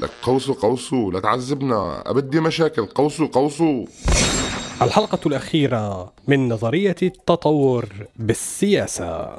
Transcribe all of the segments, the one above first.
لك قوسوا قوسوا لا تعذبنا. أبدي مشاكل. قوسوا قوسوا الحلقة الأخيرة من نظرية التطور بالسياسة.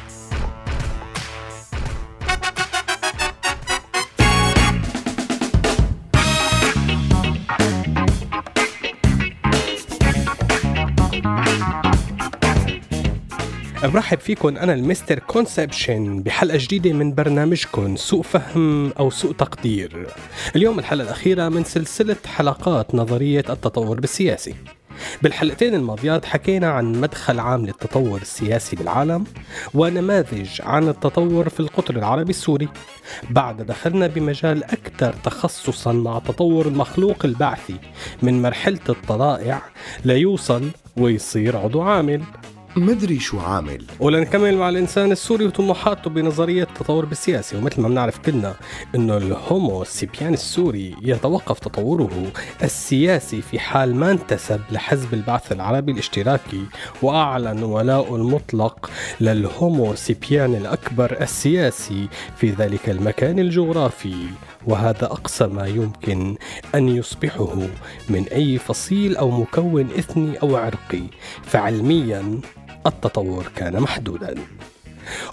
برحب فيكم أنا ال Mister Conception بحلقة جديدة من برنامجكم سوء فهم أو سوء تقدير. اليوم الحلقة الأخيرة من سلسلة حلقات نظرية التطور بالسياسي. بالحلقتين الماضيات حكينا عن مدخل عام للتطور السياسي بالعالم ونماذج عن التطور في القطر العربي السوري. بعد دخلنا بمجال أكثر تخصصا مع تطور المخلوق البعثي من مرحلة الطلائع ليوصل ويصير عضو عامل. مدري شو عامل. ولنكمل مع الإنسان السوري وطموحاته بنظرية التطور بالسياسي ومثل ما بنعرف كلنا إنه الهومو سيبيان السوري يتوقف تطوره السياسي في حال ما انتسب لحزب البعث العربي الاشتراكي وأعلن ولاءه المطلق للهومو سيبيان الأكبر السياسي في ذلك المكان الجغرافي. وهذا أقصى ما يمكن أن يصبحه من أي فصيل أو مكون إثني أو عرقي. فعلميا التطور كان محدودا.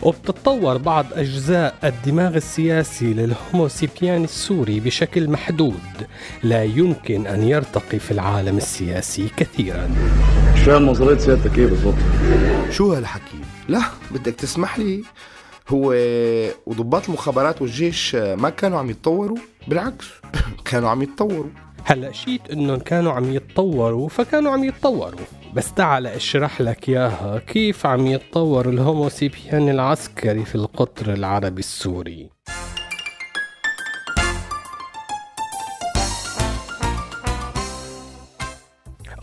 وبتتطور بعض أجزاء الدماغ السياسي لل Homo sapien السوري بشكل محدود. لا يمكن أن يرتقي في العالم السياسي كثيرا. فاهم نظرية سيادتك؟ إيه بالظبط شو هالحكي؟ لا بدك تسمح لي. هو وضباط المخابرات والجيش ما كانوا عم يتطوروا بالعكس كانوا عم يتطوروا. هلا شيت إنهم كانوا عم يتطوروا فكانوا عم يتطوروا. بس تعال أشرح لك إياها. كيف عم يتطور الهوموسيبيان العسكري في القطر العربي السوري؟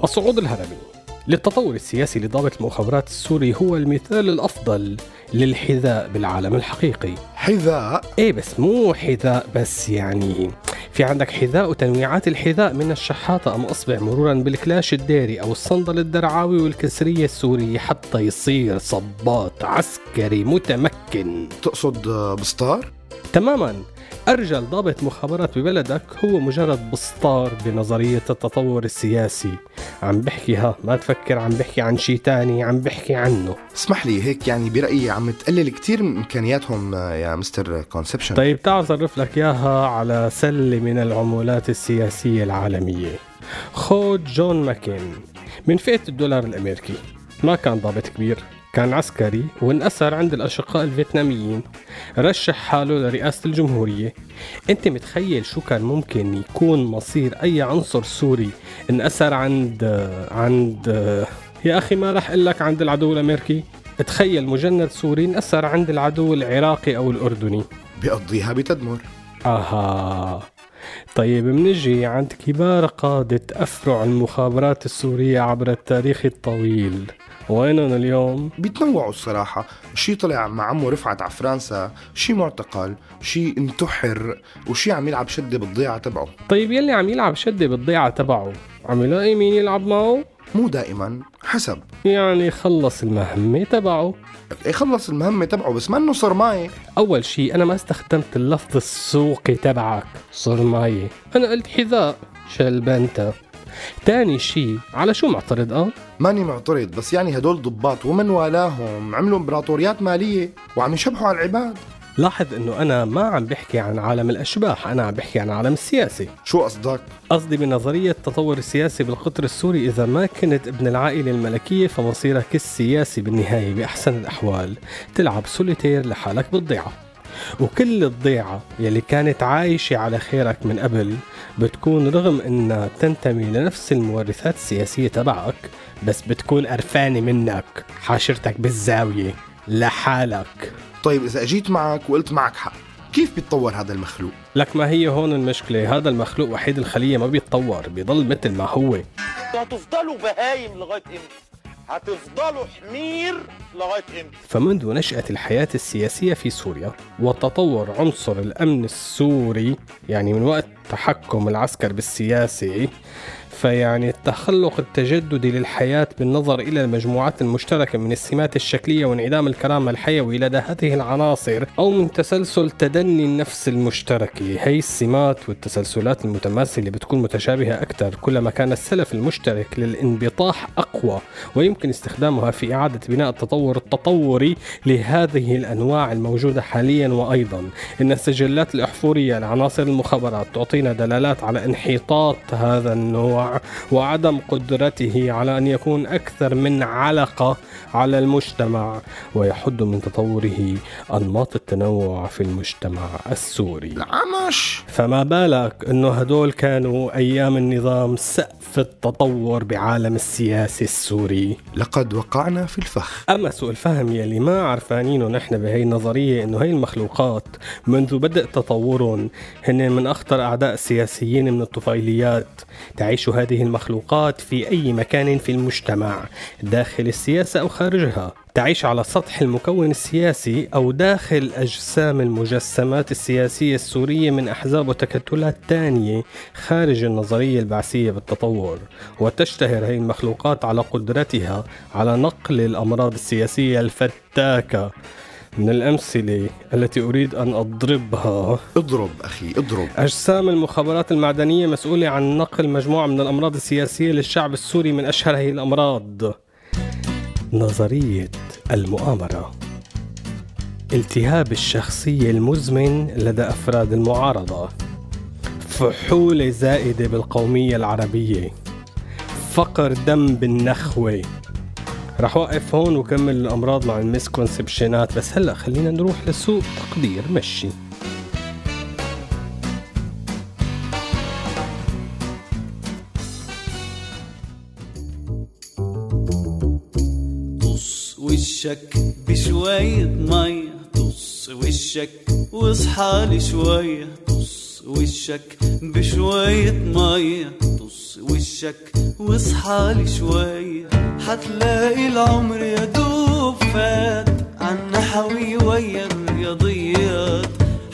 الصعود الهرمي للتطور السياسي لضابط المخابرات السوري هو المثال الأفضل للحذاء بالعالم الحقيقي. حذاء؟ إيه بس مو حذاء بس يعني في عندك حذاء وتنويعات الحذاء من الشحاطة أم أصبع مرورا بالكلاش الديري أو الصندل الدرعاوي والكسرية السورية حتى يصير صباط عسكري متمكن. تقصد بسطار تماما. أرجل ضابط مخابرات ببلدك هو مجرد بسطار بنظرية التطور السياسي. عم بحكي ها ما تفكر عم بحكي عن شيء تاني عم بحكي عنه. اسمح لي هيك يعني برأيي عم تقلل كتير من إمكانياتهم يا Mister Conception. طيب تعال صرف لك إياها على سلة من العمولات السياسية العالمية. خود جون ماكين من فئة الدولار الأمريكي. ما كان ضابط كبير. كان عسكري وانأسر عند الأشقاء الفيتناميين. رشح حاله لرئاسة الجمهورية. أنت متخيل شو كان ممكن يكون مصير أي عنصر سوري انأسر عند عند يا أخي ما رح لك عند العدو الأمريكي. تخيل مجند سوري انأسر عند العدو العراقي أو الأردني. بيقضيها بتدمر. آها. طيب منجي عند كبار قادة أفرع المخابرات السورية عبر التاريخ الطويل. وينهم اليوم؟ بيتنوعوا الصراحة. شي طلع مع عمه رفعت على فرنسا شي معتقل شي انتحر وشي عم يلعب شدة بالضيعة تبعه. طيب يلي عم يلعب شدة بالضيعة تبعه عم يلاقي مين يلعب معه؟ مو دائما حسب. يعني خلص المهمة تبعه. إيه خلص المهمة تبعه بس ما انه صار معي. أول شي أنا ما استخدمت اللفظ السوقي تبعك صار معي. أنا قلت حذاء شلبنتا تاني شي على شو معترض؟ آه؟ ماني معترض بس يعني هدول ضباط ومن والاهم عملوا امبراطوريات مالية وعم يشبحوا على العباد. لاحظ إنه أنا ما عم بحكي عن عالم الأشباح أنا عم بحكي عن عالم السياسي. شو قصدك؟ قصدي بنظرية التطور السياسي بالقطر السوري إذا ما كنت ابن العائلة الملكية فمصيرك السياسي بالنهاية بأحسن الأحوال. تلعب سوليتير لحالك بالضيعة. وكل الضيعة يلي كانت عايشة على خيرك من قبل بتكون رغم إنها تنتمي لنفس المورثات السياسية تبعك بس بتكون قرفانة منك حاشرتك بالزاوية لحالك. طيب إذا أجيت معك وقلت معك حق كيف بيتطور هذا المخلوق؟ لك ما هي هون المشكلة هذا المخلوق وحيد الخلية ما بيتطور بيضل مثل ما هو. هتفضلوا بهايم لغاية إمتى؟ هتفضلوا حمير لغاية إمتى؟ فمنذ نشأة الحياة السياسية في سوريا وتطور عنصر الأمن السوري يعني من وقت تحكم العسكر بالسياسة فيعني التخلق التجددي للحياة بالنظر إلى المجموعات المشتركة من السمات الشكلية وانعدام الكرامة الحيوي لدى هذه العناصر أو من تسلسل تدني النفس المشتركة هي السمات والتسلسلات المتماثلة بتكون متشابهة أكثر كلما كان السلف المشترك للانبطاح أقوى ويمكن استخدامها في إعادة بناء التطور التطوري لهذه الأنواع الموجودة حاليا وأيضا. إن السجلات الأحفورية لعناصر المخابرات تعطينا دلالات على انحطاط هذا النوع وعدم قدرته على أن يكون أكثر من علقة على المجتمع ويحد من تطوره أنماط التنوع في المجتمع السوري. العمش. فما بالك انه هدول كانوا أيام النظام سقف التطور بعالم السياسي السوري؟ لقد وقعنا في الفخ. أما سوء الفهم يلي ما عرفانينه نحن بهي النظرية انه هي المخلوقات منذ بدء تطورهم هن من أخطر أعداء السياسيين من الطفيليات تعيش هذه المخلوقات في أي مكان في المجتمع داخل السياسة أو خارجها. تعيش على سطح المكون السياسي أو داخل أجسام المجسمات السياسية السورية من أحزاب وتكتلات تانية خارج النظرية البعثية بالتطور. وتشتهر هذه المخلوقات على قدرتها على نقل الأمراض السياسية الفتاكة. من الأمثلة التي أريد أن أضربها. اضرب أخي اضرب. أجسام المخابرات المعدنية مسؤولة عن نقل مجموعة من الأمراض السياسية للشعب السوري من أشهر هذه الأمراض. نظرية المؤامرة. التهاب الشخصية المزمن لدى أفراد المعارضة. فحولة زائدة بالقومية العربية. فقر دم بالنخوة. رح وقف هون وكمل الأمراض مع المسكونسبشنات بس هلأ خلينا نروح لسوق تقدير مشي. طص وشك بشوية مية طص وشك واصحى شوية طص وشك بشوية مية طص وشك واصحى شوية. حتلاقي العمر يا دوب فات. عنا حوي ويا الرياضيات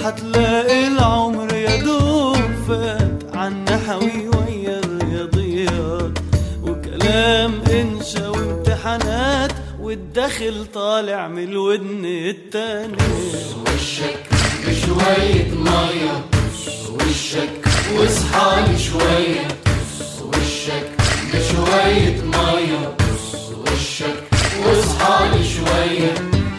حتلاقي العمر يا دوب فات. عنا حوي ويا الرياضيات وكلام انشا وامتحانات والدخل طالع من الودن التاني. وشك بشوية مية. وشك واصحى شوية وشك بشوية مية. لي شوية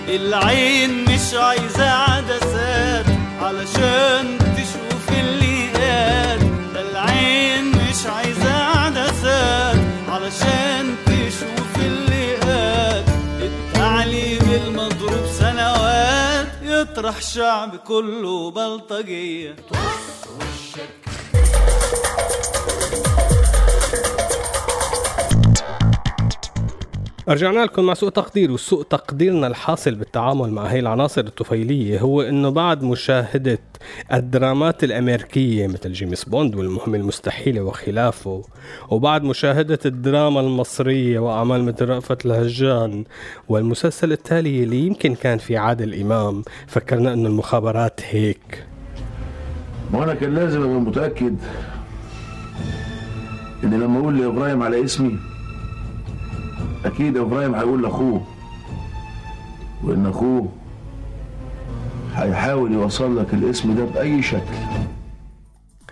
العين مش عايزة عدسات علشان تشوف اللي قال. العين مش عايزة عدسات علشان تشوف اللي قال. التعليم المضروب سنوات يطرح شعب كله بلطجية. رجعنا لكم مع سوء تقدير وسوء تقديرنا الحاصل بالتعامل مع هي العناصر الطفيلية هو إنه بعد مشاهدة الدرامات الأمريكية مثل جيمس بوند والمهمة المستحيلة وخلافه وبعد مشاهدة الدراما المصرية وأعمال مثل رأفت الهجان والمسلسل التالي اللي يمكن كان في عادل امام فكرنا إنه المخابرات هيك. ما أنا كان لازم أبقى متأكد ان لما أقول لإبراهيم على اسمي أكيد إبراهيم هيقول لأخوه وإن أخوه هيحاول يوصل لك الاسم ده بأي شكل.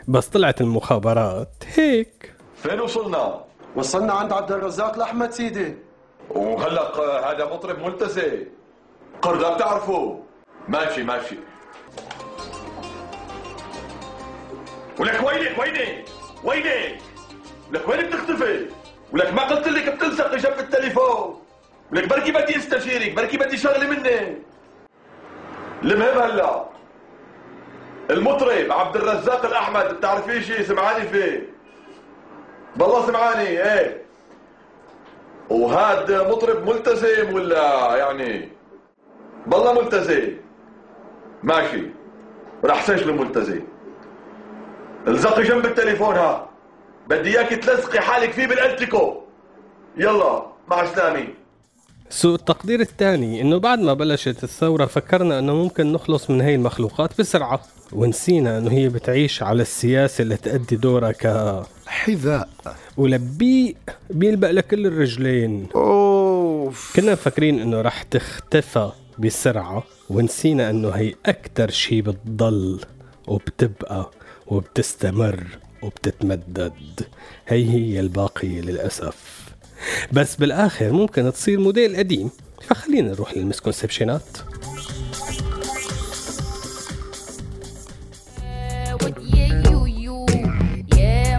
بس طلعت المخابرات. هيك. فين وصلنا؟ وصلنا عند عبد الرزاق لأحمد سيدي. وهلا ق- هذا مطرب ملتزم. قردة بتعرفه. ماشي ماشي. ولك وينك؟ وينك؟ وينك؟ ولك وين بتختفي؟ ولك ما قلت لك التليفون ولك بركي بدي استشيرك بركي بدي شغلة منك المهم هلا المطرب عبد الرزاق الأحمد بتعرفيه شيء سمعاني فيه؟ بالله سمعاني إيه. وهاد مطرب ملتزم ولا يعني؟ بالله ملتزم. ماشي. راح سجله ملتزم الزقي جنب التليفون ها. بدي اياك تلزقي حالك فيه بالالتيكو. يلا مع السلامة. سوء التقدير الثاني إنه بعد ما بلشت الثورة فكرنا إنه ممكن نخلص من هي المخلوقات بسرعة ونسينا إنه هي بتعيش على السياسة اللي تأدي دورها ك حذاء. ولبيق بيلبق لكل الرجلين. أوف. كنا مفكرين إنه رح تختفى بسرعة ونسينا إنه هي أكتر شي بتضل وبتبقى وبتستمر وبتتمدد. هي هي الباقية للأسف. بس بالآخر ممكن تصير موديل قديم فخلينا نروح للمسكونسبشنات يا يويو يا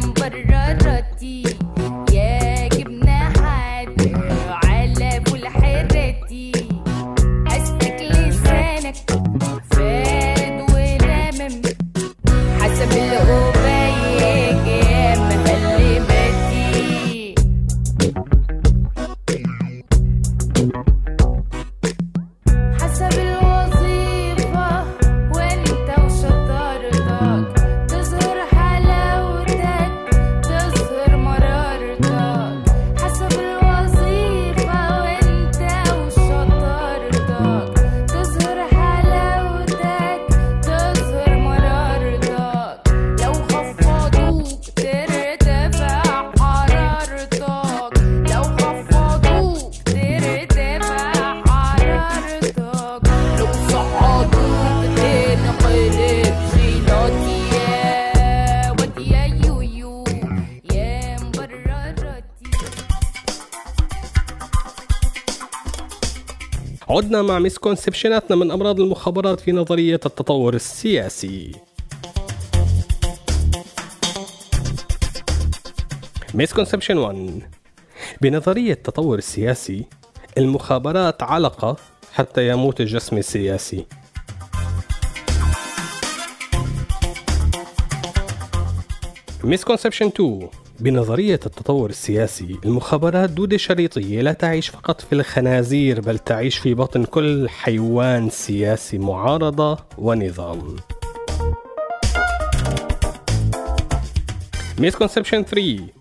عدنا مع misconception اتنا من أمراض المخابرات في نظرية التطور السياسي. misconception 1 بنظرية التطور السياسي المخابرات علقة حتى يموت الجسم السياسي. misconception 2 بنظرية التطور السياسي المخابرات دودة شريطية لا تعيش فقط في الخنازير بل تعيش في بطن كل حيوان سياسي معارضة ونظام. misconception 3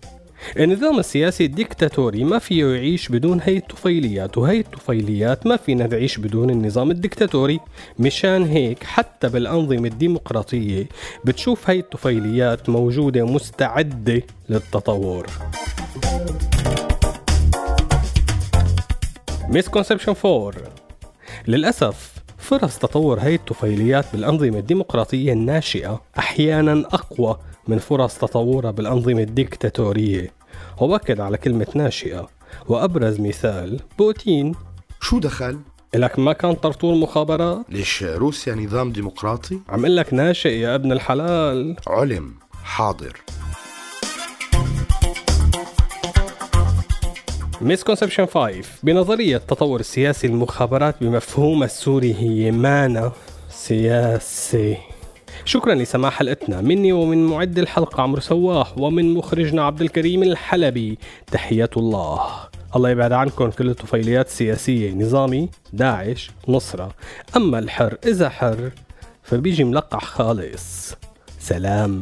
النظام السياسي الديكتاتوري ما فيه يعيش بدون هي الطفيليات وهي الطفيليات ما فينا نعيش بدون النظام الديكتاتوري مشان هيك حتى بالأنظمة الديمقراطية بتشوف هي الطفيليات موجودة مستعدة للتطور. misconception 4 للأسف فرص تطور هي الطفيليات بالأنظمة الديمقراطية الناشئة أحيانا أقوى من فرص تطورها بالأنظمة الديكتاتورية وبكد على كلمة ناشئة. وأبرز مثال بوتين. شو دخل؟ لك ما كان طرطور مخابرات ليش روسيا نظام ديمقراطي؟ عم لك ناشئ يا ابن الحلال. علم حاضر. مسكونسبشن 5 بنظرية التطور السياسي المخابرات بمفهوم السوري هي مانا سياسي. شكرا لسماع حلقتنا. مني ومن معد الحلقة عمرو سواح ومن مخرجنا عبد الكريم الحلبي. تحيات الله. الله يبعد عنكم كل الطفيليات السياسية. نظامي داعش نصرة. أما الحر إذا حر فبيجي ملقح خالص. سلام.